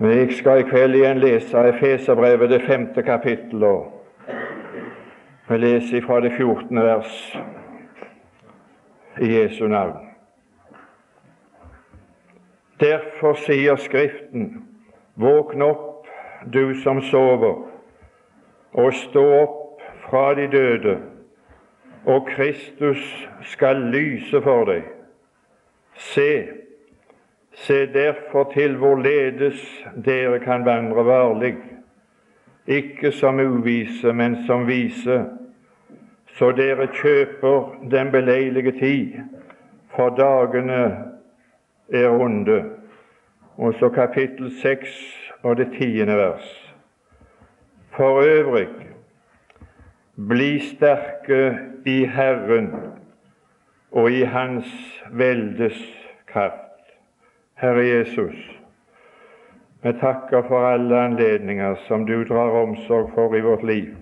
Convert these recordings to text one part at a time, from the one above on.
Jeg skal i kveld igjen lese Efeserbrevet, det femte kapittel, vi leser fra det fjortende vers i Jesu navn. Derfor sier Skriften, våkn opp, du som sover, og stå opp fra de døde, og Kristus skal lyse for deg. Se, Se derfor til hvorledes dere kan vandre varlig, ikke som uvise, men som vise, så dere kjøper den beleilige tid, for dagene er onde. Og så kapittel seks og det tiende vers. For øvrig, bli sterke i Herren og i Hans veldes kraft. Herre Jesus, vi takker for alle anledninger som du drar omsorg for i vårt liv,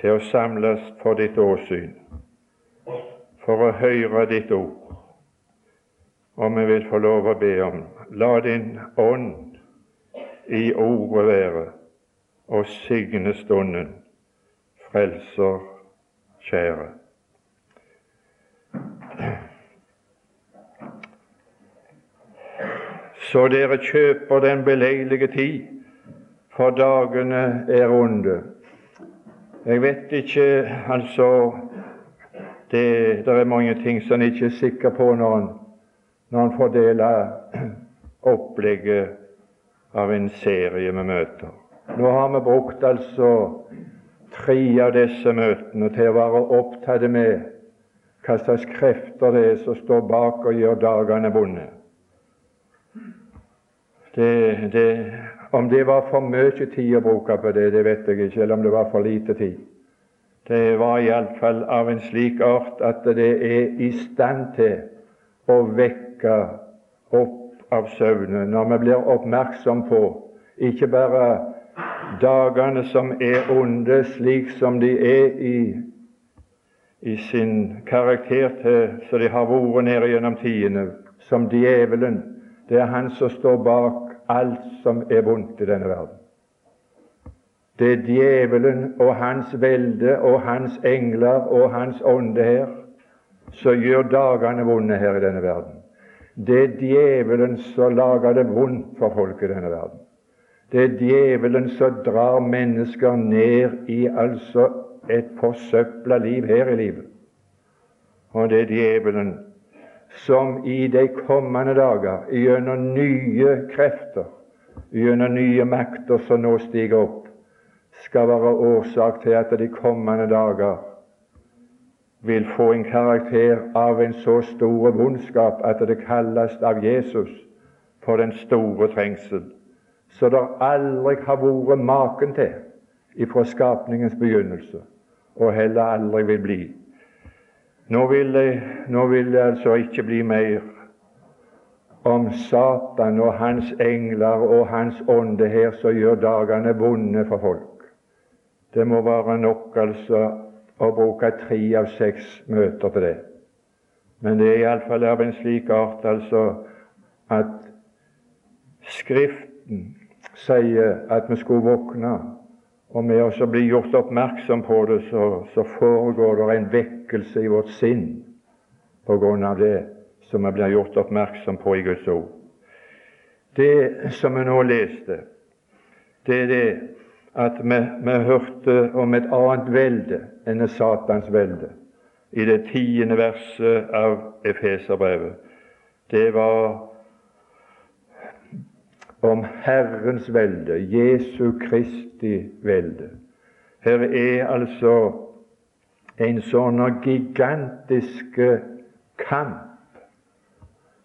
til å samles for ditt åsyn, for å høre ditt ord. Og vi vil få lov å be om la din ånd i ordet være, og signe stunden, Frelser kjære. Så dere kjøper den beleilige tid, for dagene er onde. Jeg vet ikke, altså Det, det er mange ting som en ikke er sikker på når en, når en fordeler opplegget av en serie med møter. Nå har vi brukt altså tre av disse møtene til å være opptatt med hva slags krefter det er som står bak og gjør dagene vonde. Det, det, om det var for mye tid å bruke på det, det vet jeg ikke, eller om det var for lite tid. Det var iallfall av en slik art at det er i stand til å vekke opp av søvnen når vi blir oppmerksom på ikke bare dagene som er onde, slik som de er i, i sin karakter til så de har vært nede gjennom tidene, som djevelen. Det er han som står bak alt som er vondt i denne verden. Det er djevelen og hans velde og hans engler og hans ånde her som gjør dagene vonde her i denne verden. Det er djevelen som lager det vondt for folk i denne verden. Det er djevelen som drar mennesker ned i altså et forsøpla liv her i livet. Og det er djevelen som i de kommende dager gjennom nye krefter, gjennom nye makter som nå stiger opp, skal være årsak til at de kommende dager vil få en karakter av en så stor vondskap at det kalles av Jesus for den store trengsel, så det aldri har vært maken til ifra skapningens begynnelse, og heller aldri vil bli. Nå vil, det, nå vil det altså ikke bli mer om Satan og hans engler og hans ånde her som gjør dagene vonde for folk. Det må være nok altså å bruke tre av seks møter til det. Men det er iallfall av en slik art altså at Skriften sier at vi skulle våkne og med oss å bli gjort oppmerksom på det, så, så foregår det en vekkelse i vårt sinn på grunn av det som vi blir gjort oppmerksom på i Guds ord. Det som vi nå leste, det er det at vi, vi hørte om et annet velde enn Satans velde i det tiende verset av Efeserbrevet. Det var om Herrens velde, Jesu Kristi velde. Her er altså en sånn gigantisk kamp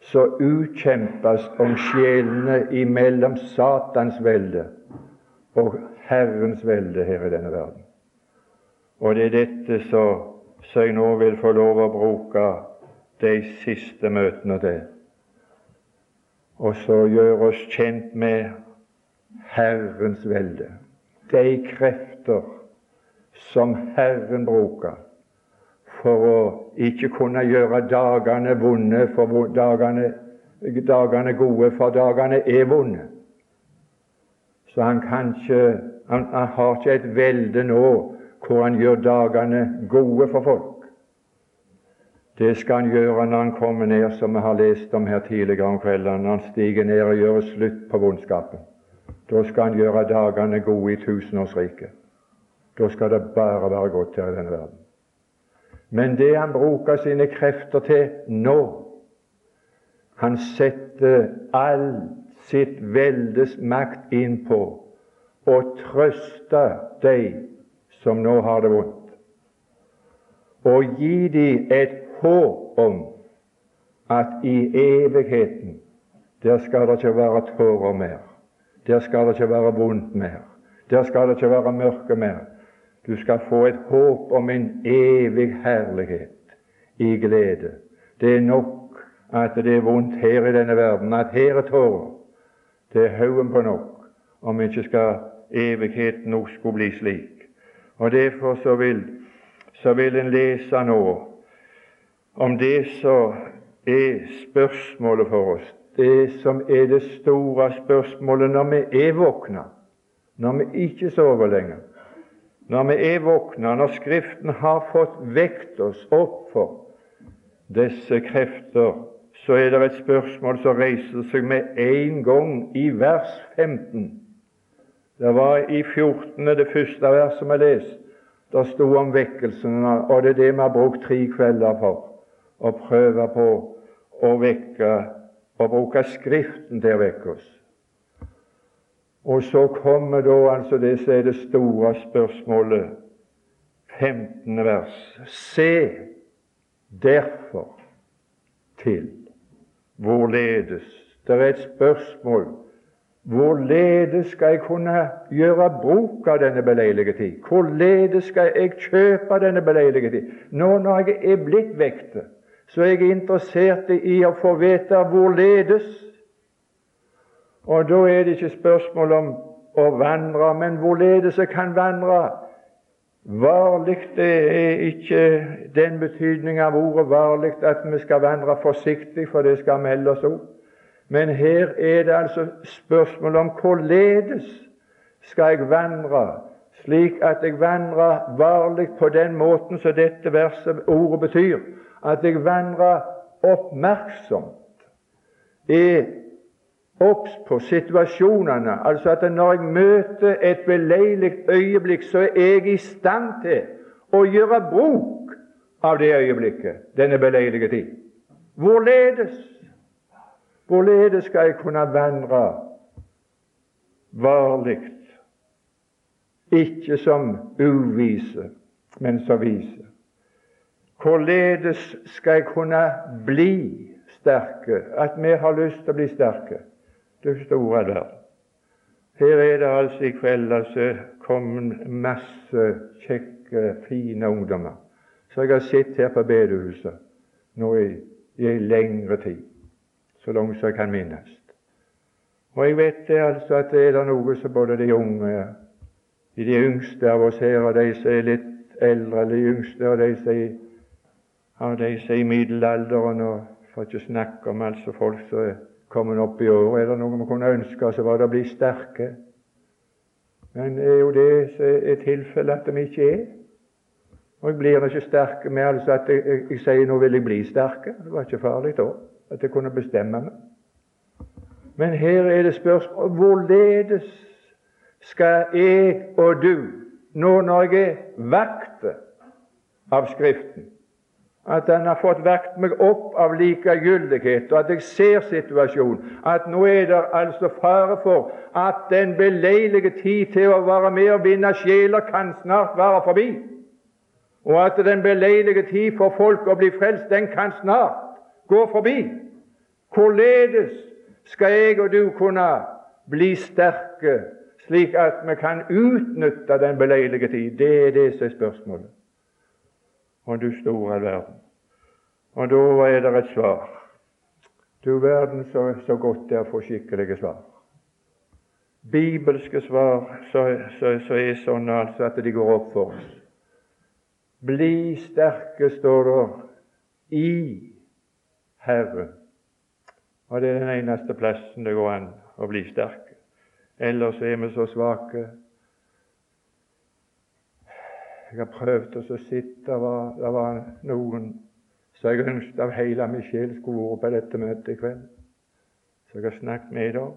som utkjempes om sjelene imellom Satans velde og Herrens velde her i denne verden. Og det er dette som jeg nå vil få lov å bruke de siste møtene til og så gjøre oss kjent med Herrens velde. De krefter som Herren bruker for å ikke kunne gjøre dagene vonde, for dagene, dagene gode, for dagene er vonde. Så han, kan ikke, han, han har ikke et velde nå hvor han gjør dagene gode for folk. Det skal han gjøre når han kommer ned, som vi har lest om her tidligere om kvelden, når han stiger ned og gjør slutt på vondskapen. Da skal han gjøre dagene gode i tusenårsriket. Da skal det bare være godt her i denne verden. Men det han bruker sine krefter til nå Han setter all sitt veldes makt inn på å trøste de som nå har det vondt, og gi dem et håp om at i evigheten der skal det ikke være tårer mer. Der skal det ikke være vondt mer. Der skal det ikke være mørke mer. Du skal få et håp om en evig herlighet i glede. Det er nok at det er vondt her i denne verden, at her er tårer. Det er haugen på nok, om ikke skal evigheten nok skulle bli slik. Og Derfor så vil, så vil en lese nå om det som er spørsmålet for oss, det som er det store spørsmålet når vi er våkna, når vi ikke sover lenger. Når vi er våkna, når Skriften har fått vekt oss opp for disse krefter, så er det et spørsmål som reiser seg med en gang i vers 15. Det var i 14. det første verset vi leste. Det sto om vekkelsen, og det er det vi har brukt tre kvelder for. Å prøve på å vekke og bruke Skriften til å vekke oss. Og så kommer da altså det som er det store spørsmålet, 15. vers. Se derfor til hvorledes Det er et spørsmål hvorledes skal jeg kunne gjøre bruk av denne beleilige tid? Hvorledes skal jeg kjøpe denne beleilige tid? Nå når jeg er blitt vekte, så er jeg interessert i å få vite hvorledes og da er det ikke spørsmål om å vandre, men hvorledes jeg kan vandre. Varlig det er ikke den betydning av ordet varlig at vi skal vandre forsiktig, for det skal melde oss opp. Men her er det altså spørsmål om hvorledes skal jeg vandre, slik at jeg vandrer varlig på den måten som dette verset, ordet betyr, at jeg vandrer oppmerksomt, er obs på situasjonene, altså at når jeg møter et beleilig øyeblikk, så er jeg i stand til å gjøre bruk av det øyeblikket, denne beleilige tid. Hvorledes? Hvorledes skal jeg kunne vandre varlig, ikke som uvise, men som vise? Hvorledes skal jeg kunne bli sterke, at vi har lyst til å bli sterke? Du store der. Her er det altså i kveld altså kommet masse kjekke, fine ungdommer. Så jeg har sett her på bedehuset nå i, i en lengre tid, så langt som jeg kan minnes. Og jeg vet det altså at det er noe som både de unge, de yngste av oss her, og de som er litt eldre, eller de yngste, og de som de som er i middelalderen, og for ikke å snakke om altså folk som er kommet opp i år. Er det noe vi kunne ønske så var det å bli sterke. Men det er jo det som er tilfellet at vi ikke er. Og jeg blir ikke sterk med altså at jeg, jeg, jeg, sier nå vil jeg bli sterke. Det var ikke farlig da at jeg kunne bestemme meg. Men her er det spørsmål hvorledes skal jeg og du, nå når jeg er vakt av Skriften, at han har fått vekt meg opp av likegyldighet, og at jeg ser situasjonen. At nå er det altså fare for at den beleilige tid til å være med og vinne sjeler kan snart være forbi. Og at den beleilige tid for folk å bli frelst, den kan snart gå forbi. Hvorledes skal jeg og du kunne bli sterke, slik at vi kan utnytte den beleilige tid? Det er det som er spørsmålet og du store verden. Og da er det et svar. Du verden, så, så godt det er å få skikkelige svar. Bibelske svar så er sånn altså at de går opp for oss. Bli sterke, står det, i Herren. Og det er den eneste plassen det går an å bli sterke. Ellers er vi så svake. Jeg har prøvd å sitte Det var, var noen som jeg ønsket av hele min sjel skulle vært på dette møtet i kveld. Så jeg har snakket med i dag.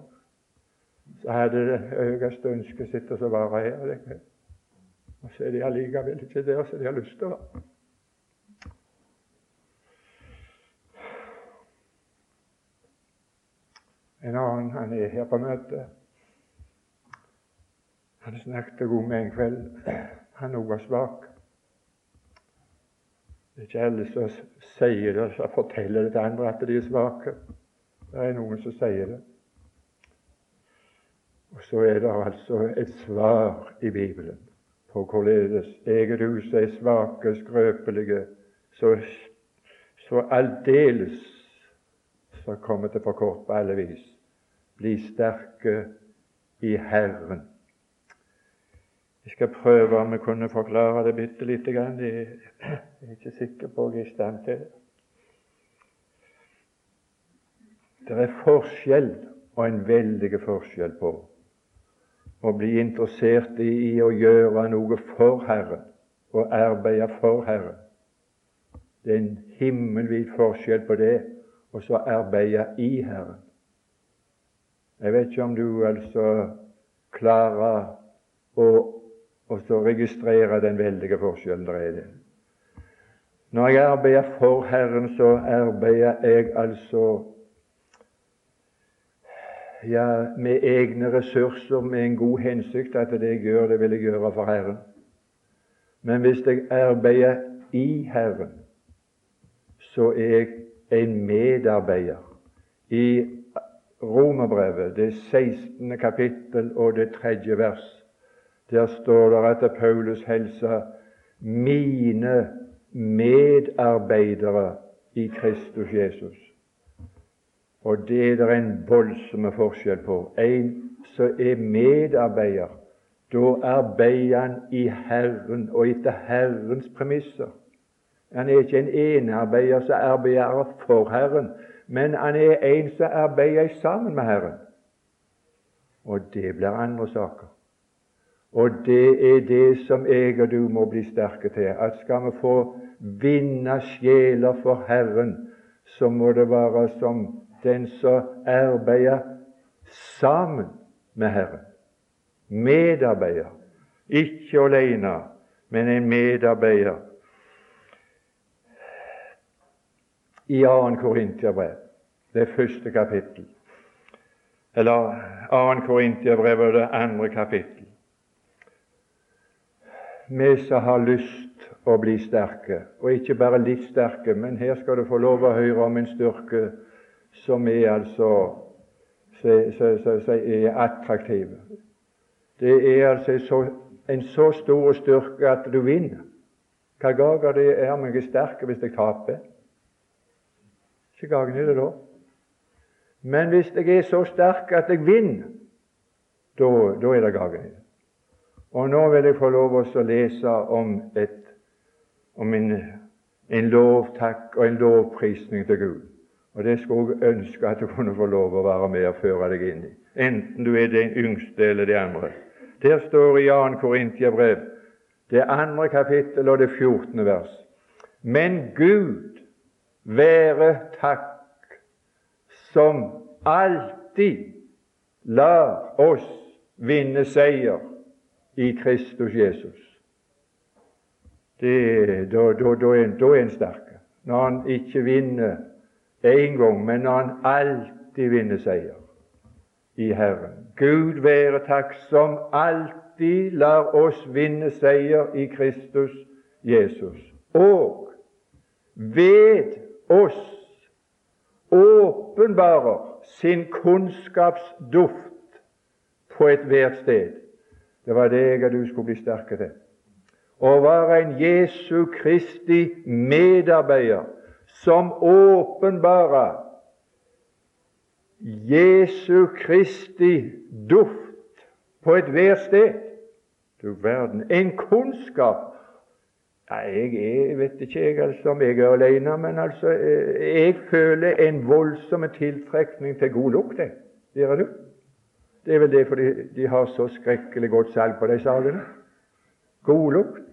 Så hadde det høyeste ønsket sitt å være her i kveld. Og så er de allikevel ikke der som de har lyst til å være. En annen han er her på møtet. Han snakket god med en kveld. Han òg var svak. Det er ikke alle som sier det, som forteller det til andre at de er svake. Det er noen som sier det. Og så er det altså et svar i Bibelen på hvorledes eget hus er svake, skrøpelige, så, så aldeles som kommer til for kort på alle vis, bli sterke i Herren. Jeg skal prøve om jeg kunne forklare det bitte lite grann. Jeg er ikke sikker på at jeg er i stand til det. Det er forskjell, og en veldig forskjell, på å bli interessert i å gjøre noe for Herren og arbeide for Herren. Det er en himmelvid forskjell på det og så arbeide i Herren. Jeg vet ikke om du altså klarer å og så registrere den veldige forskjellen der er det. Når jeg arbeider for Herren, så arbeider jeg altså ja, med egne ressurser, med en god hensikt at det jeg gjør, det vil jeg gjøre for Herren. Men hvis jeg arbeider i Herren, så er jeg en medarbeider. I Romerbrevet, det 16. kapittel og det tredje vers, der står det etter Paulus helse mine medarbeidere i Kristus Jesus. Og det er det en voldsom forskjell på. En som er medarbeider, da arbeider han i Herren og etter Herrens premisser. Han er ikke en enearbeider som arbeider for Herren, men han er en som arbeider sammen med Herren. Og det blir andre saker. Og det er det som jeg og du må bli sterke til. At skal vi få vinne sjeler for Herren, så må det være som den som arbeider sammen med Herren. Medarbeider. Ikke alene, men en medarbeider. I 2. Korintiabrev, det første kapittel, eller 2. Korintiabrev, det andre kapittel vi som har lyst å bli sterke, og ikke bare litt sterke, men her skal du få lov å høre om en styrke som er altså som er attraktiv. Det er altså så, en så stor styrke at du vinner. Hva gager det er om jeg er sterk hvis jeg taper? Ikke gagner det da. Men hvis jeg er så sterk at jeg vinner, da, er det gagn i. Og nå vil jeg få lov å lese om, et, om en, en, lovtakk og en lovprisning til Gud. Og Det skulle jeg ønske at du kunne få lov å være med og føre deg inn i, enten du er den yngste eller de andre. Der står i 2. Korintiabrev, det andre kapittel og det 14. vers. Men Gud være takk, som alltid lar oss vinne seier i Kristus Jesus. Det, da, da, da, er, da er en sterk. Når han ikke vinner én gang, men når han alltid vinner seier i Herren. Gud være takk som alltid lar oss vinne seier i Kristus Jesus. Og ved oss åpenbarer sin kunnskapsduft på ethvert sted. Det var det jeg du skulle bli sterke til. Å være en Jesu Kristi medarbeider som åpenbarer Jesu Kristi duft på ethvert sted. Du verden, en kunnskap jeg, jeg, vet ikke jeg, altså, om jeg er alene, men altså, eh, jeg føler en voldsom tiltrekning til god lukt. Gjør du? Det er vel det fordi de har så skrekkelig godt salg på de sagene. God lukt.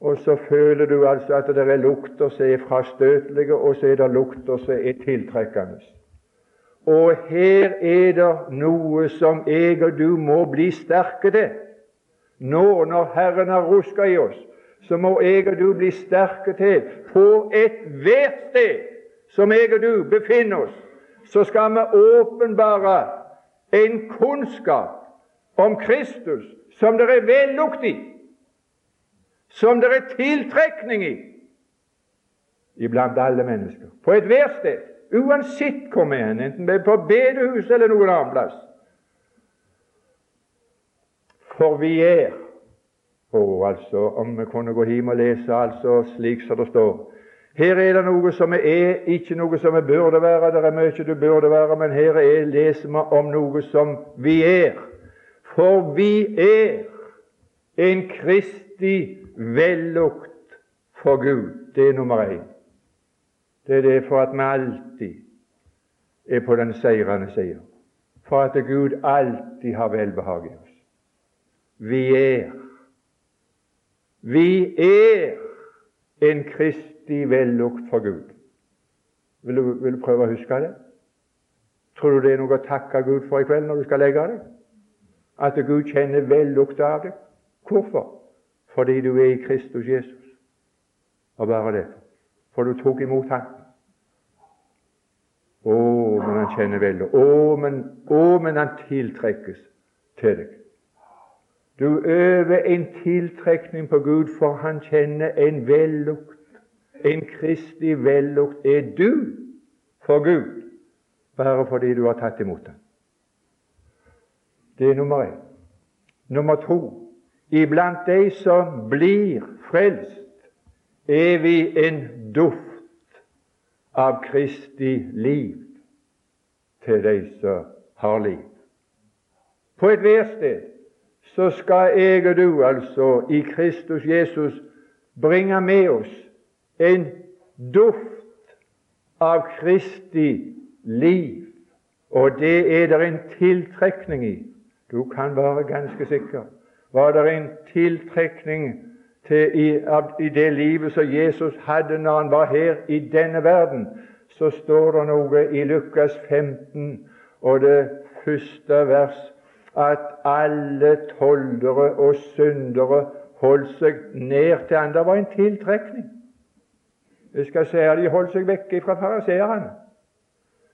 Og så føler du altså at det er lukter som er frastøtelige, og så er det lukter som er tiltrekkende. Og her er det noe som jeg og du må bli sterke til. Nå når Herren har ruska i oss, så må jeg og du bli sterke til på ethvert sted som jeg og du befinner oss, så skal vi åpenbare en kunnskap om Kristus som det er vellukt i, som det er tiltrekning i iblant alle mennesker. På ethvert sted, uansett hvor vi er, enten vi er på bedehuset eller noen annen plass. For vi er og altså, Om vi kunne gå hjem og lese altså slik som det står Her er det noe som er, ikke noe som vi burde være. Det er mye du burde være, men her er, leser vi om noe som vi er. For vi er en Kristi vellukt for Gud. Det er nummer én. Det er det for at vi alltid er på den seirende sida. For at Gud alltid har velbehag i oss. Vi er vi er en Kristi vellukt for Gud. Vil du, vil du, prøve å huske det? Tror du det er noe å takke Gud for i kveld når du skal legge deg? At Gud kjenner vellukt av deg? Hvorfor? Fordi du er i Kristus Jesus. Og bare det. For du tok imot Ham. Å, men han kjenner vellukt. Å, men, å, men han tiltrekkes til deg. Du øver en tiltrekning på Gud, for han kjenner en vellukt. En kristig vellukt er du for Gud, bare fordi du har tatt imot den. Det er nummer én. Nummer to iblant de som blir frelst, er vi en duft av Kristi liv til de som har liv. På ethvert sted så skal jeg og du altså i Kristus Jesus bringe med oss en duft av Kristi liv. Og det er det en tiltrekning i. Du kan være ganske sikker. Var det en tiltrekning til i, i det livet som Jesus hadde når han var her i denne verden, så står det noe i Lukas 15 og det første vers at alle tollere og syndere holdt seg ned til han. Det var en tiltrekning. Jeg skal si at de holdt seg vekke fra fariseerne.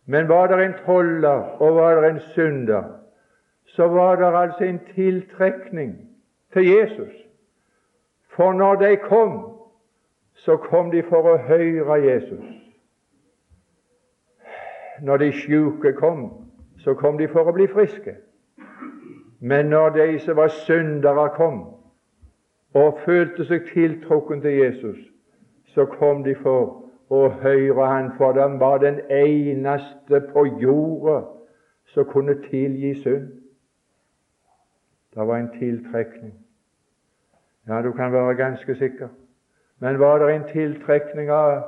Men var det en toller og var det en synder, så var det altså en tiltrekning til Jesus. For når de kom, så kom de for å høre Jesus. Når de sjuke kom, så kom de for å bli friske. Men når de som var syndere, kom og følte seg tiltrukken til Jesus, så kom de for å høre Han, for de var den eneste på jorda som kunne tilgi synd. Det var en tiltrekning. Ja, du kan være ganske sikker. Men var det en tiltrekning av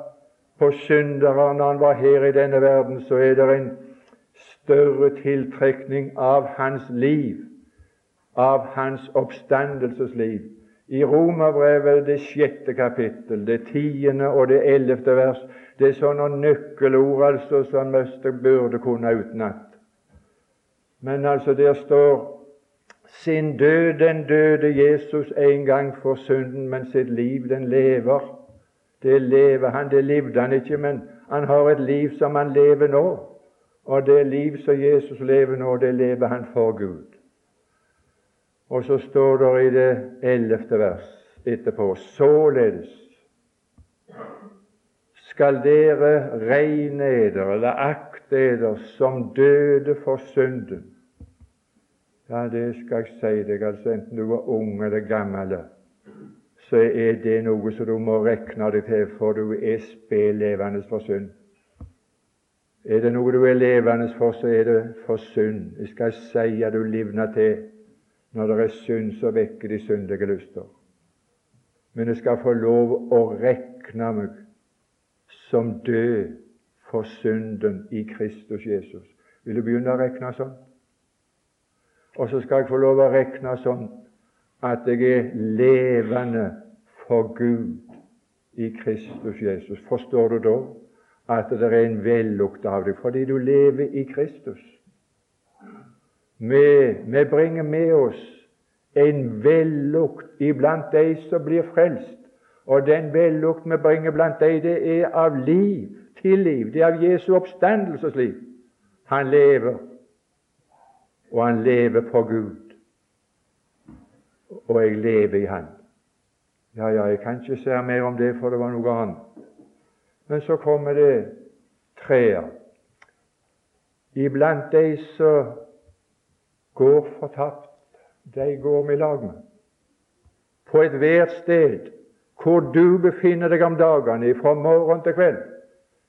på syndere når han var her i denne verden, så er det en større tiltrekning av hans liv av hans oppstandelsesliv. I Romerbrevet, det sjette kapittel, det tiende og det ellevte vers, det er sånne nøkkelord altså som Møster burde kunne utenat. Men altså, der står sin død, den døde Jesus en gang for synden, men sitt liv, den lever. Det lever han, det levde han ikke, men han har et liv som han lever nå. Og det liv som Jesus lever nå, det lever han for Gud. Og så står det i det ellevte vers etterpå således skal dere regne eder eller akte eder som døde for synden. Ja, det skal jeg si deg, altså enten du er ung eller gammel, så er det noe som du må regne deg til, for du er spedlevende for synd. Er det noe du er levende for, så er det for synd. Jeg skal si at du livner til når det er synd, så vekker de syndige lyster. Men jeg skal få lov å rekne meg som død for synden i Kristus Jesus. Vil du begynne å rekne sånn? Og så skal jeg få lov å regne sånn at jeg er levende for Gud i Kristus Jesus. Forstår du da at det er en vellukt av deg fordi du lever i Kristus? Vi, vi bringer med oss en vellukt iblant de som blir frelst. Og den vellukt vi bringer blant de, det er av liv til liv. Det er av Jesu oppstandelsesliv. Han lever, og han lever for Gud. Og jeg lever i Han. Ja, ja, jeg kan ikke si mer om det, for det var noe annet. Men så kommer det trær. Iblant de som går fortapt, de går i lag med. På ethvert sted hvor du befinner deg om dagene, fra morgen til kveld,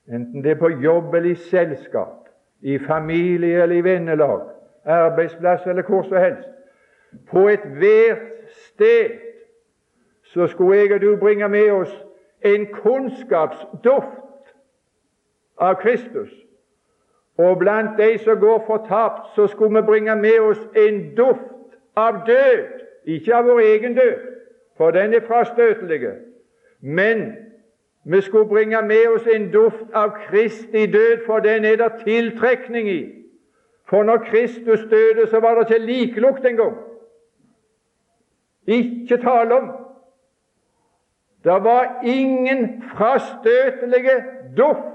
enten det er på jobb eller i selskap, i familie eller i vennelag, arbeidsplass eller hvor som helst, på ethvert sted så skulle jeg og du bringe med oss en kunnskapsduft av Kristus. Og blant de som går fortapt, så skulle vi bringe med oss en duft av død. Ikke av vår egen død, for den er frastøtelig. Men vi skulle bringe med oss en duft av Kristi død, for den er det tiltrekning i. For når Kristus døde, så var det ikke likelukt engang. Ikke tale om. Det var ingen frastøtelige duft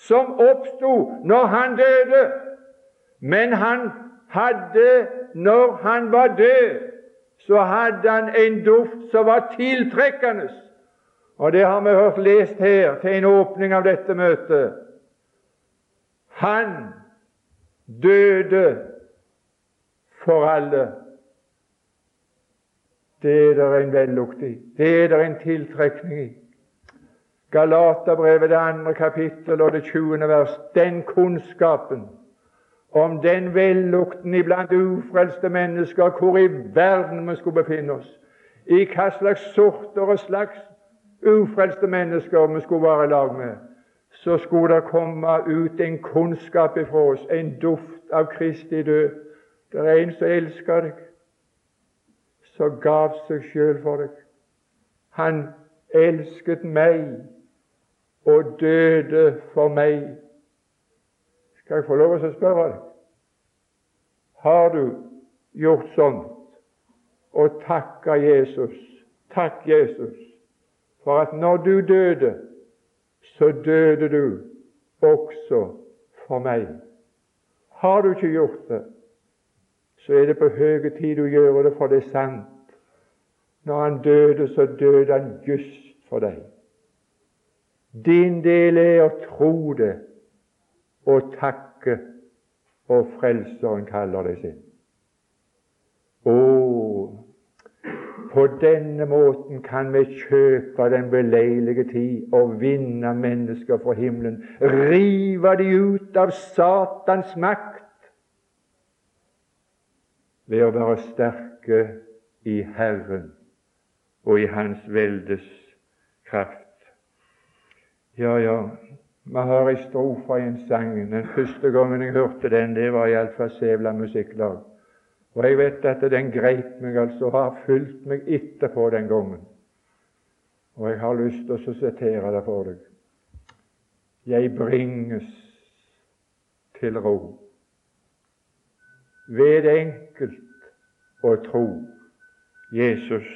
som oppsto når han døde, men han hadde, når han var død, så hadde han en duft som var tiltrekkende. Og det har vi hørt lest her til en åpning av dette møtet. Han døde for alle. Det er det en vellukt i. Det er det en tiltrekning i. Galaterbrevet, det andre kapittel og det tjuende vers. Den kunnskapen om den vellukten iblant ufrelste mennesker, hvor i verden vi skulle befinne oss, i hva slags sorter og slags ufrelste mennesker vi skulle være i lag med, så skulle det komme ut en kunnskap ifra oss, en duft av Kristi død. Det er en som elsker deg, som gav seg sjøl for deg. Han elsket meg og døde for meg. Skal jeg få lov å spørre deg Har du gjort sånt og takka Jesus? Takk, Jesus, for at når du døde, så døde du også for meg. Har du ikke gjort det, så er det på høye tid du gjør det, for det er sant. Når han døde, så døde han just for deg. Din del er å tro det og takke, og Frelseren kaller deg sin. Å, på denne måten kan vi kjøpe den beleilige tid og vinne mennesker fra himmelen, rive de ut av Satans makt ved å være sterke i Herren og i Hans veldes kraft. Ja, ja, vi har ei strofe i en sang. Den første gangen jeg hørte den, det var iallfall Sævla Musikklag. Og jeg vet at den greip meg, altså, har fulgt meg etterpå den gangen. Og jeg har lyst til å sitere det for deg. Jeg bringes til ro ved enkelt å tro Jesus,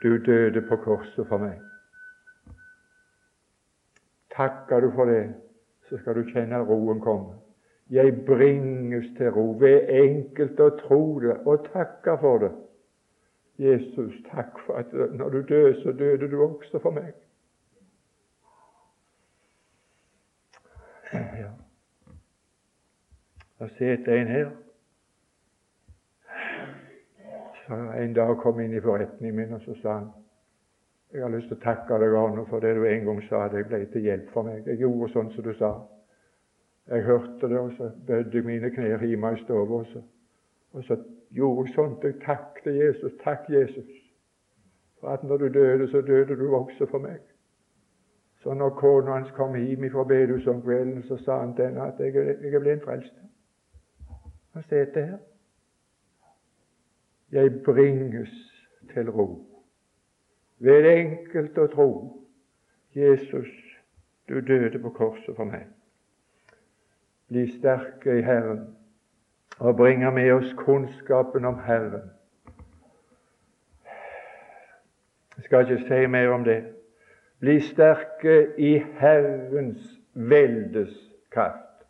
du døde på korset for meg. Takker du for det, så skal du kjenne roen komme. Jeg bringes til ro ved enkelt å tro det og takke for det. Jesus, takk for at når du døde, så døde du også for meg. Ja. Jeg sitter en her som En dag kom inn i forretningen min, og så sa han jeg har lyst til å takke deg, Arne, for det du en gang sa. Det ble til hjelp for meg. Jeg gjorde sånn som du sa. Jeg hørte det, og så bødde jeg mine knær hjemme i stua. Og, så, og så gjorde jeg sånt. Jeg takket Jesus. Takk, Jesus, for at når du døde, så døde du også for meg. Så når kona hans kom hjem fra bedehuset om kvelden, så sa han til henne at jeg, jeg er blitt frelst. Han sitter her. jeg bringes til ro. Ved enkelt å tro Jesus, du døde på korset for meg. Bli sterke i Herren og bringe med oss kunnskapen om Herren. Jeg skal ikke si mer om det. Bli sterke i Herrens veldes kraft.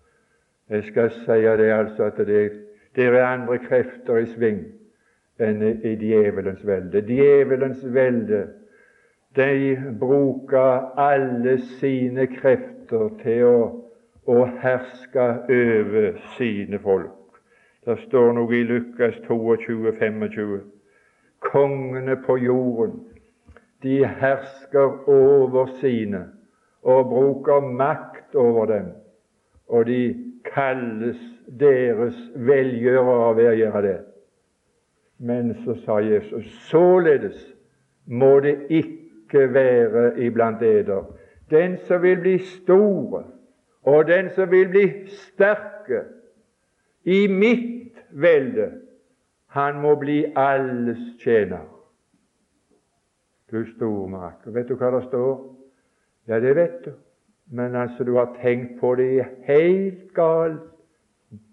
Jeg skal si det altså at det, det er andre krefter i sving enn i djevelens velde. Djevelens velde de bruker alle sine krefter til å, å herske over sine folk. Det står noe i Lukas 22, 25. Kongene på jorden, de hersker over sine og bruker makt over dem, og de kalles deres velgjørere ved å gjøre det. Men så sa Jesus således må det ikke være iblant eder. Den som vil bli stor, og den som vil bli sterke i mitt velde, han må bli alles tjener. Du stormaker. Vet du hva det står? Ja, det vet du. Men altså, du har tenkt på det i helt gal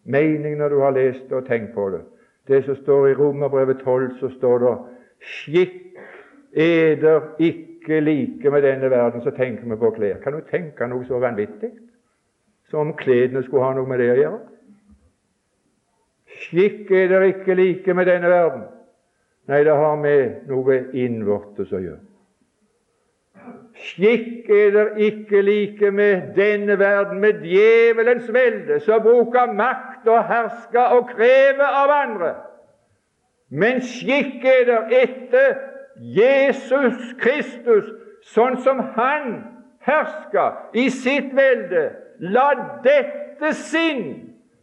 mening når du har lest og tenkt på det. Det som står i Romerbrevet 12, så står det Skikk eder ikke like med denne verden, så tenker vi på klær. Kan du tenke noe så vanvittig som om klærne skulle ha noe med det å gjøre? Skikk eder ikke like med denne verden. Nei, det har med noe innvortes å gjøre. Skikk er eder ikke like med denne verden, med djevelens velde, som bruker makt og hersker og kreve av andre. Men skikk er eder etter Jesus Kristus, sånn som Han herska i sitt velde. La dette sinn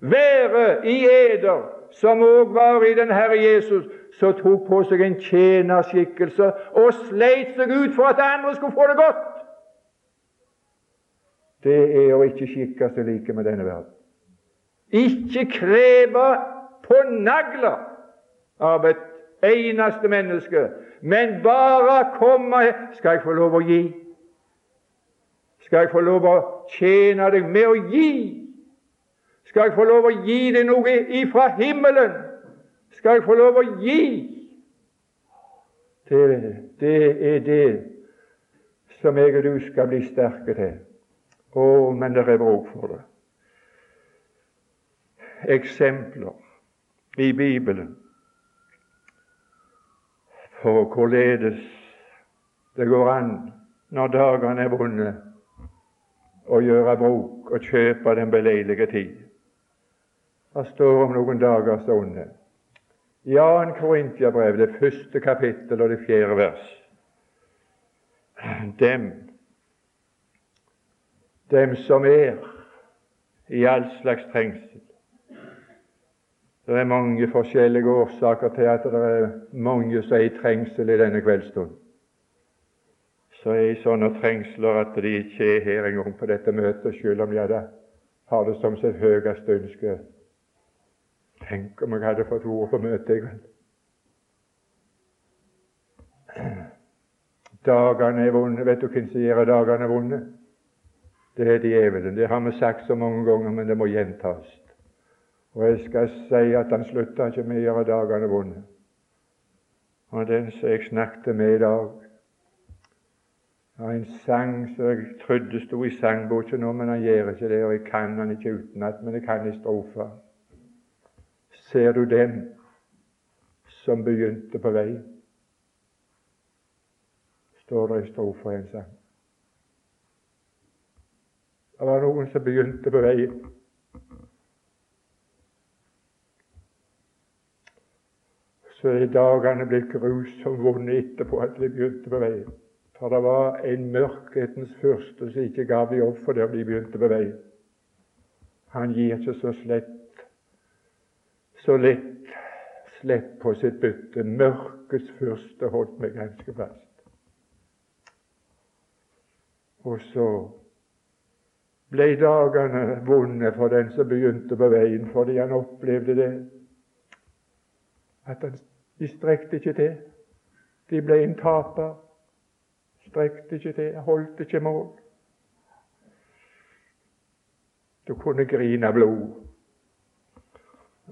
være i eder, som òg var i den Herre Jesus, som tok på seg en tjenerskikkelse og sleit seg ut for at andre skulle få det godt. Det er å ikke skikke seg like med denne verden. Ikke kreve på nagler av et eneste menneske, men bare komme Skal jeg få lov å gi? Skal jeg få lov å tjene deg med å gi? Skal jeg få lov å gi deg noe ifra himmelen? skal jeg få lov å gi. Det, det er det som jeg og du skal bli sterke til. Å, men det er bruk for det. Eksempler i Bibelen for hvorledes det går an når dagene er vonde, å gjøre bruk og kjøpe den beleilige tid. Det står om noen dager så onde. I 2. Korintiabrev, det første kapittel og det fjerde vers. Dem, dem som er i all slags trengsel. Det er mange forskjellige årsaker til at det er mange som er i trengsel i denne kveldsstund. Så er i sånne trengsler at de ikke er her engang på dette møtet, selv om de har det som sitt høyeste ønske Tenk om jeg hadde fått ord på møtet i kveld. Dagene er vonde. Vet du hvem som gjør dagene vonde? Det er djevelen. Det har vi sagt så mange ganger, men det må gjentas. Og jeg skal si at han slutta ikke med å gjøre dagene vonde. Og den som jeg snakket med i dag har en sang som jeg trodde sto i sangboka nå, men han gjør ikke det, og jeg kan han ikke utenat, men jeg kan i strofa. Ser du den som begynte på vei? Står det i strofa i en sang. Det var noen som begynte på veien. Så er dagene blitt grusomt vonde etterpå at de begynte på veien. For det var en mørkhetens fyrste som ikke gav de opp for det de begynte på veien. Han gir ikke så slett så lett slipp på sitt bytte. Mørkets fyrste holdt meg ganske fast. Og så ble dagene vonde for den som begynte på veien, fordi han opplevde det at han De strekte ikke til. De ble en taper. Strekte ikke til, holdt ikke mål. Du kunne grine blod.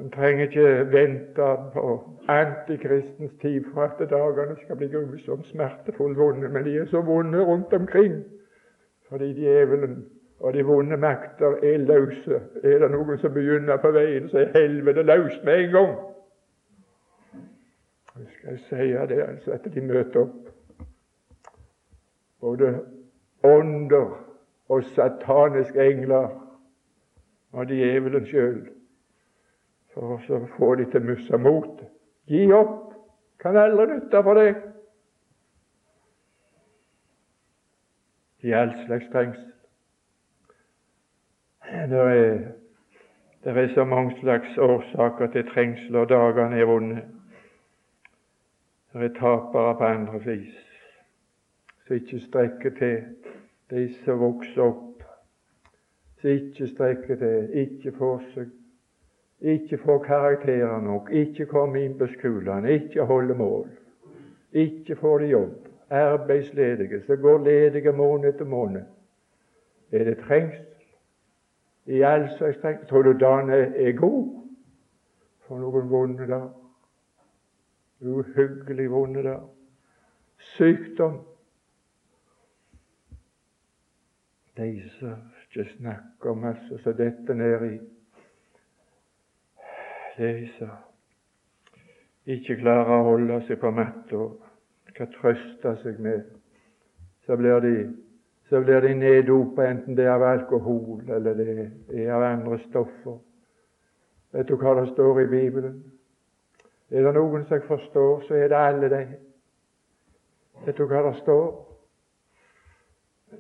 En trenger ikke vente på antikristens tid for at dagene skal bli grusomt smertefulle vonde, men de er så vonde rundt omkring fordi djevelen og de vonde makter er løse. Er det noen som begynner på veien, så er helvete løst med en gang. Jeg skal si det altså at de møter opp. Både ånder og sataniske engler og djevelen sjøl for å få de til miste motet. Gi opp! Kan aldri nytte for deg. I all slags trengsel. Det er, er så mange slags årsaker til trengsel, og dagene er vonde. Det er tapere på andre vis som ikke strekker til, de som vokser opp, som ikke strekker til, ikke får seg ikke får karakterer nok, ikke kommer inn på skolen, ikke holder mål, ikke får de jobb, arbeidsledige, så går ledige måned etter måned. Er det trengsel? I all slags trengsel. Tror du dagen er god for noen vonde dager? Uhyggelig vonde dager. Sykdom. De som ikke snakker masse som dette ned i de som ikke klarer å holde seg på matta, skal trøste seg med, så blir de, så blir de neddopa, enten det er av alkohol eller det er av andre stoffer. Vet du hva det står i Bibelen? Er det noen som forstår, så er det alle de. Vet du hva det står?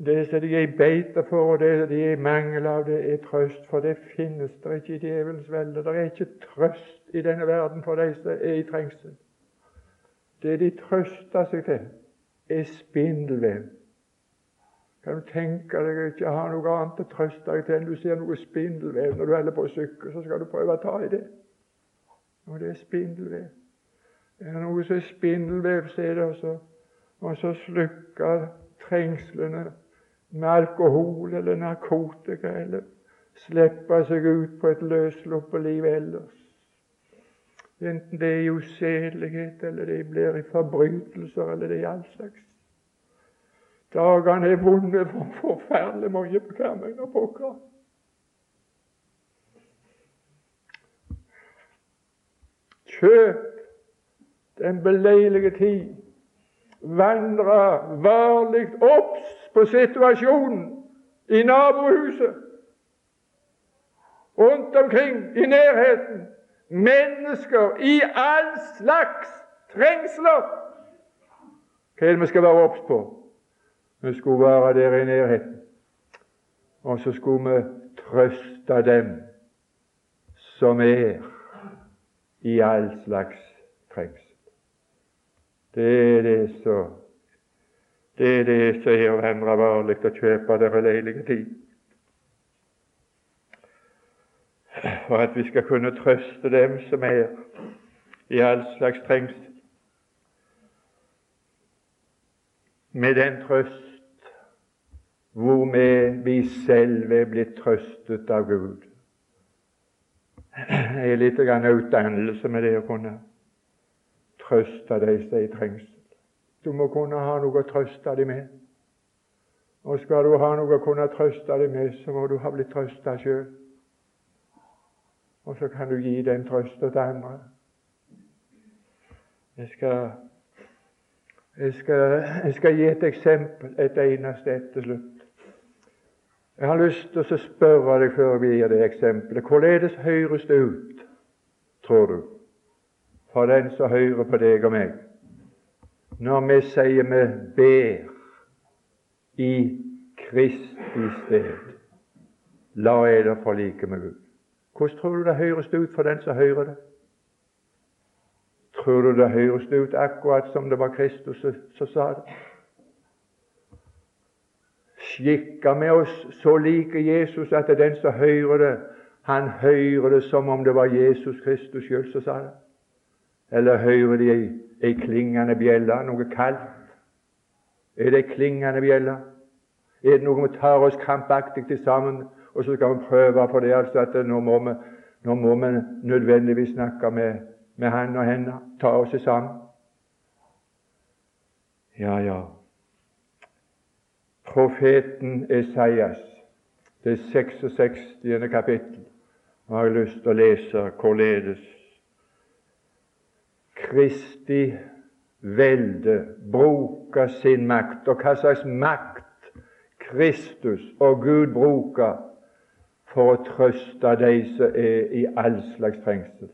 Det som de er i beite for, og det de er i mangel av, det er trøst. For det finnes det ikke i djevelens velde. Det er ikke trøst i denne verden for de som er i trengsel. Det de trøster seg til, er spindelvev. Kan du tenke deg ikke å ha noe annet å trøste deg til enn du ser noe spindelvev når du holder på å sykle, så skal du prøve å ta i det. Og det er spindelvev. Er noe som er spindelvev, så er det og så slukker trengslene med alkohol eller narkotika, eller slipper seg ut på et løssluppet liv ellers. Enten det er i usedelighet, eller det blir i forbrytelser, eller det er all slags. Dagene er vonde for forferdelig mange på Karmøy og pokker. Kjøp den beleilige tid vandre varlig obs på situasjonen i nabohuset, rundt omkring, i nærheten. Mennesker i all slags trengsler. Hva er det vi skal være obs på? Vi skulle være der i nærheten. Og så skulle vi trøste dem som er i all slags trengsel. Det er det som det er det som er å vandre varlig og kjøpe dere leilige tid. For at vi skal kunne trøste dem som er i all slags trengsel. Med den trøst hvor vi selv er blitt trøstet av Gud. Er litt utdannelse med det å kunne trøste de som er i trengsel. Du må kunne ha noe å trøste dem med. Og skal du ha noe å kunne trøste dem med, så må du ha blitt trøsta sjøl. Og så kan du gi den trøsta til andre. Jeg skal, jeg, skal, jeg skal, gi et eksempel, et eneste til slutt. Jeg har lyst til å spørre deg før vi gir det eksempelet. Hvorledes høres det ut, tror du? for den som hører på deg og meg, når vi sier vi ber i Kristi sted. La eder forlike med Gud. Hvordan tror du det høres ut for den som hører det? Tror du det høres ut akkurat som det var Kristus som sa det? Skikker med oss så like Jesus at det er den som hører det, han hører det som om det var Jesus Kristus sjøl som sa det? Eller hører de ei, ei klingende bjelle, noe kaldt? Er det ei klingende bjelle? Er det noe vi tar oss krampaktig til sammen, og så skal vi prøve for det altså at nå må vi, nå må vi nødvendigvis snakke med, med han og henne, ta oss sammen? Ja, ja. Profeten Esaias, det 66. kapittel, har jeg lyst til å lese hvorledes Kristi velde bruker sin makt, og hva slags makt Kristus og Gud bruker for å trøste de som er i all slags trengsel.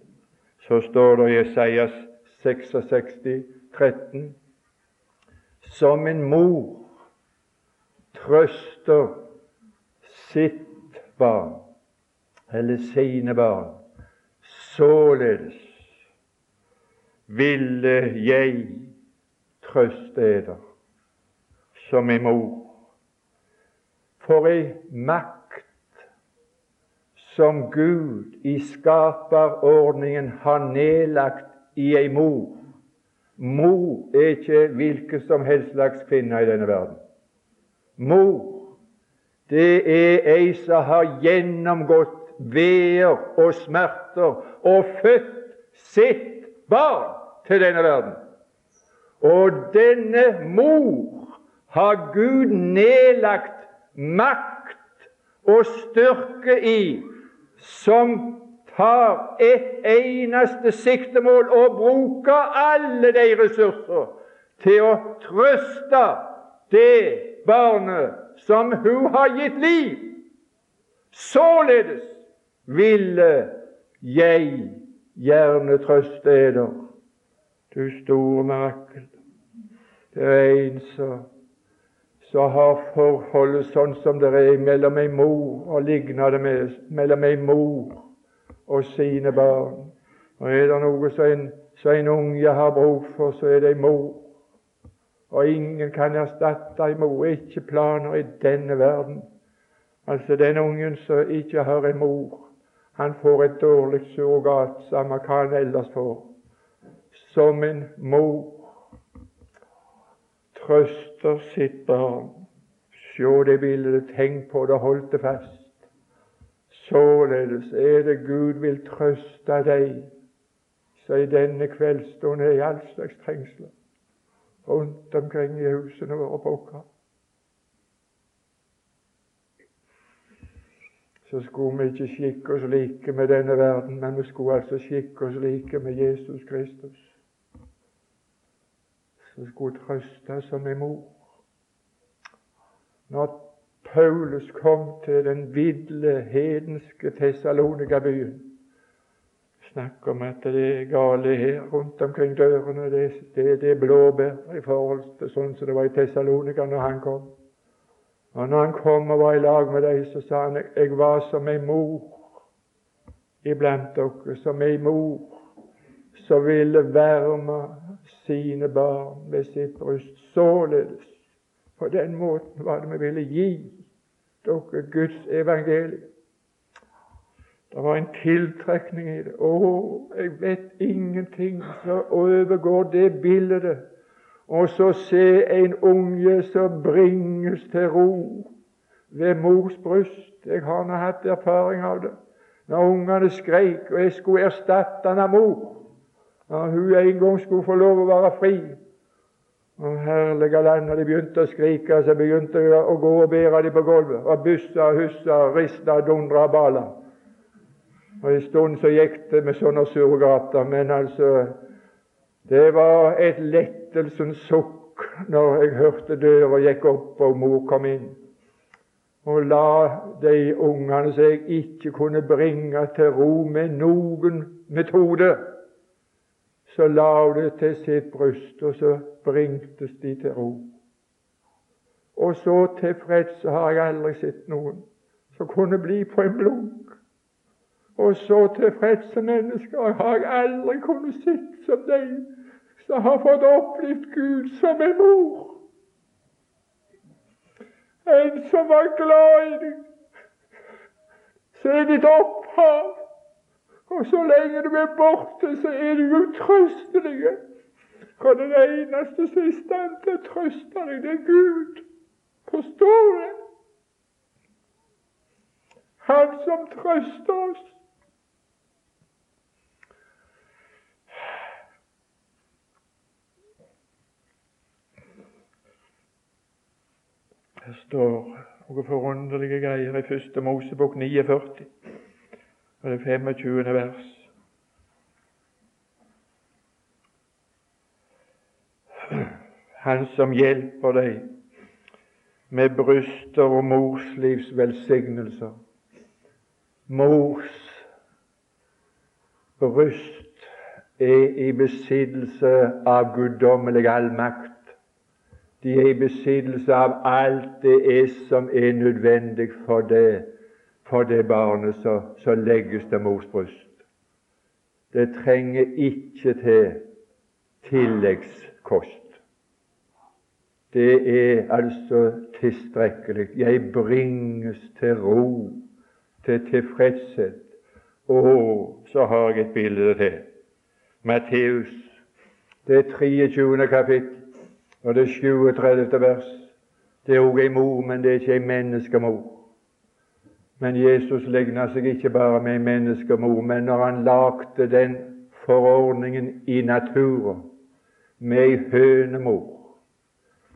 Så står det i Esaias 66, 13, som en mor trøster sitt barn, eller sine barn, således ville jeg trøste eder som en mor. For ei makt som Gud i skaperordningen har nedlagt i ei mor. Mor er ikke hvilken som helst slags kvinne i denne verden. Mor, det er ei som har gjennomgått veer og smerter og født sitt barn til denne verden. Og denne mor har Gud nedlagt makt og styrke i, som tar et eneste siktemål og bruker alle de ressurser til å trøste det barnet som hun har gitt liv. Således ville jeg gjerne trøste eder, du store mirakel. Det er en som har forholdet sånn som det er mellom ei mor og ligner det med mellom ei mor og sine barn. Og Er det noe som en, så en unge har bruk for, så er det ei mor. Og ingen kan erstatte en mor. Ikke planer i denne verden. Altså den ungen som ikke har en mor, han får et dårlig surrogat, samme hva han ellers får. Som en mor trøster sitt barn. Se det bildet, tenk på det, hold det fast. Således er det Gud vil trøste deg så i denne kveldsstund er i all slags trengsler rundt omkring i husene våre på Åkra. så skulle vi ikke skikke oss like med denne verden, men vi skulle altså skikke oss like med Jesus Kristus, som skulle trøste som en mor. Når Paulus kom til den vidle, hedenske Tessalonika-byen Snakk om at det er gale her rundt omkring dørene. Det, det, det er blåbær i forhold til sånn som det var i Tessalonika når han kom. Og når han kom og var i lag med dem, så sa han jeg var som ei mor iblant dere, som ei mor som ville varme sine barn ved sitt bryst. Således, på den måten var det vi ville gi dere Guds evangelium. Det var en tiltrekning i det. Å, jeg vet ingenting som overgår det bildet og så se en unge som bringes til ro ved mors bryst. Jeg har nå hatt erfaring av det. Når ungene skreik, og jeg skulle erstatte han av mor Når hun en gang skulle få lov å være fri. Å, herlige land, når de begynte å skrike, så begynte jeg å gå og bære dem på gulvet. Og bussa hussa, rista, dundra og bala. Og En stund så gikk det med sånne surrogater, men altså Det var et lettelsens sukk når jeg hørte døra gikk opp og mor kom inn. Og la de ungene som jeg ikke kunne bringe til ro med noen metode, så la hun det til sitt bryst, og så bringtes de til ro. Og så tilfreds har jeg aldri sett noen som kunne bli på en blunk. Og så tilfredse mennesker har aldri kunnet sett som deg som har fått opplevd Gud som en mor. En som var glad i deg, så er ditt opphav Og så lenge du er borte, så er du utrøstelig. For den eneste som er i stand til å trøste deg, det er Gud. Forstår du? Han som trøster oss. Det står noen forunderlige greier i første Mosebok 49, og det 25. vers. Han som hjelper deg med bryster og morslivs velsignelser. Mors bryst er i besittelse av guddommelig allmakt. De er i besittelse av alt det er som er nødvendig for det, for det barnet som legges til mors bryst. Det trenger ikke til tilleggskost. Det er altså tilstrekkelig. Jeg bringes til ro, til tilfredshet. Og så har jeg et bilde til. Matteus, det 23. kapittel. Og det 37. vers. Det er òg ei mor, men det er ikke ei menneskemor. Men Jesus ligna seg ikke bare med ei menneskemor, men når han lagde den forordningen i naturen med ei hønemor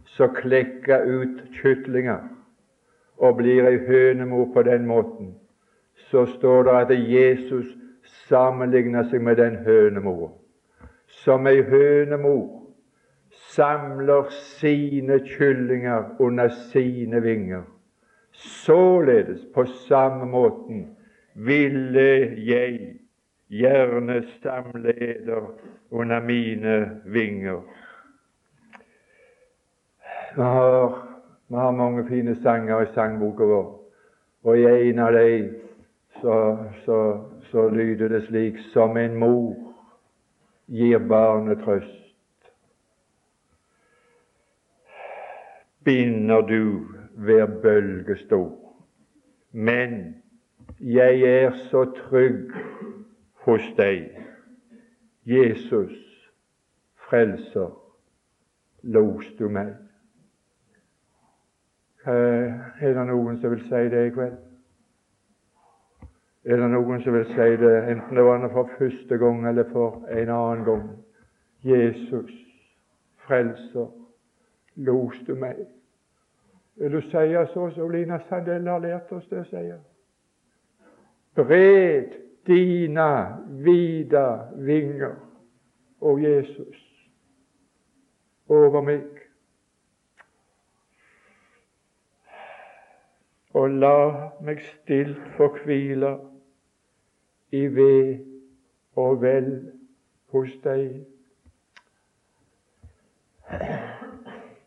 som klekka ut kytlinger og blir ei hønemor på den måten, så står det at Jesus sammenligner seg med den hønemor. Som ei hønemor samler sine kyllinger under sine vinger. Således, på samme måten, ville jeg gjerne samle eder under mine vinger. Vi har, vi har mange fine sanger i sangboka vår, og i en av dem så, så, så lyder det slik som en mor gir barnet trøst binder du hver bølgestor. Men jeg er så trygg hos deg, Jesus, frelser, los du meg. Er det noen som vil si det i kveld? Er det noen som vil si det, enten det var for første gang eller for en annen gang? Jesus, frelser, los du meg. Vil du si så som Lina Sandell har lært oss det å si? Bred dine vide vinger, å Jesus, over meg. Og la meg stilt få hvile i ved og vel hos deg.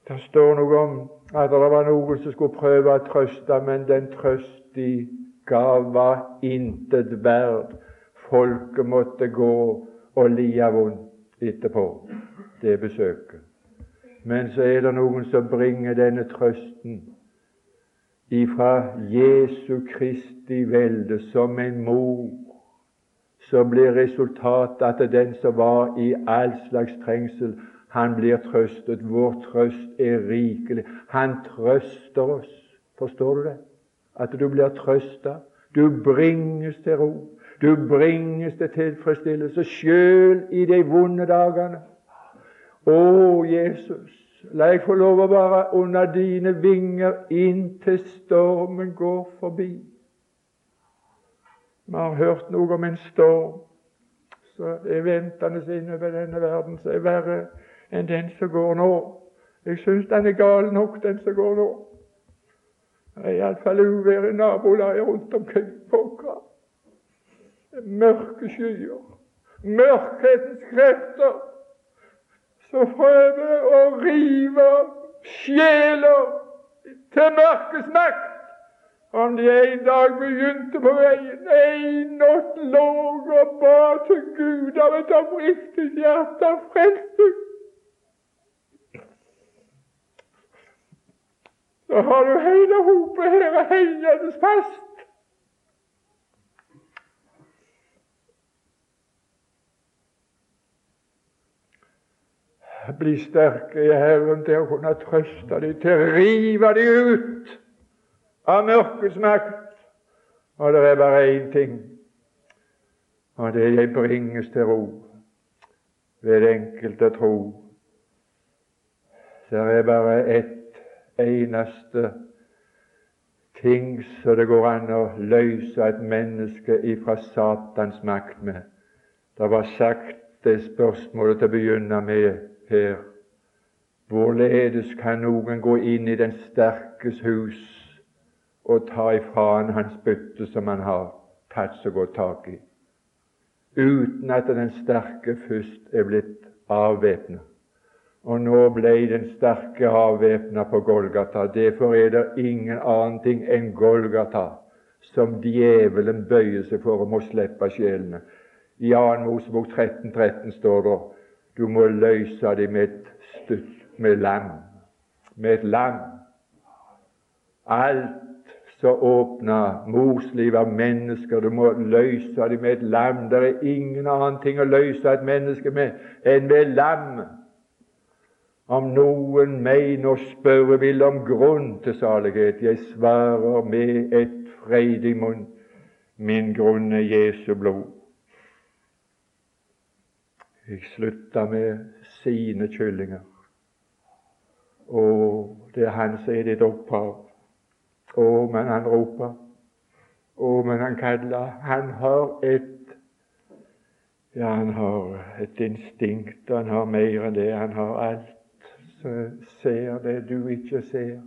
Det står noe om at det var noen som skulle prøve å trøste, men den trøst de gav, var intet verd. Folket måtte gå og lide vondt etterpå det besøket. Men så er det noen som bringer denne trøsten ifra Jesu Kristi velde som en mor. Så blir resultatet at den som var i all slags trengsel, han blir trøstet. Vår trøst er rikelig. Han trøster oss. Forstår du det? At du blir trøsta. Du bringes til ro. Du bringes til tilfredsstillelse sjøl i de vonde dagene. Å, Jesus, la jeg få lov å være under dine vinger inntil stormen går forbi. Vi har hørt noe om en storm som er ventende innover denne verden, som er verre enn den som går nå. Jeg syns den er gal nok, den som går nå. Det er iallfall uvær i nabolaget rundt omkring. Pokker. Mørke skyer. Mørkhetens krefter som prøver å rive sjeler til mørkets makt. Om de en dag begynte på veien, en natt lå og ba til Gud av et oppriktig hjerte, frelste da har du hele hopet hela helgens fast. Bli sterke i Herren til å kunne trøste dem, til å rive dem ut av mørkets makt. Og det er bare én ting, og det er jeg bringes til ro ved enkelte tro. Det er bare ett eneste ting som det går an å løse et menneske ifra Satans makt med. Det var sagt det spørsmålet til å begynne med her. Hvorledes kan noen gå inn i den sterkes hus og ta ifra han hans bytte som han har tatt så godt tak i, uten at den sterke først er blitt avvæpnet? Og nå ble den sterke avvæpna på Golgata. Derfor er det ingen annen ting enn Golgata som djevelen bøyer seg for og må slippe sjelene. I 2. Mosebok 13, 13 står det du må løse dem med et stutt med lam. Med et lam. Alt som åpner morsliv av mennesker, du må løse dem med et lam. Det er ingen annen ting å løse et menneske med enn med lam. Om noen mener å spørre vil om grunn til salighet, jeg svarer med et freidig munn, min grunn er Jesu blod. Jeg slutta med sine kyllinger. Og det er han som er ditt opphav. Å, men han roper. Å, men han kaller. Han har et Ja, han har et instinkt, han har mer enn det. Han har alt ser det du ikke ser.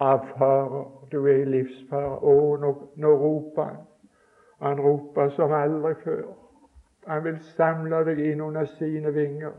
Av farer. Du er i livsfare. Å, nå, nå roper han. Han roper som aldri før. Han vil samle deg inn under sine vinger.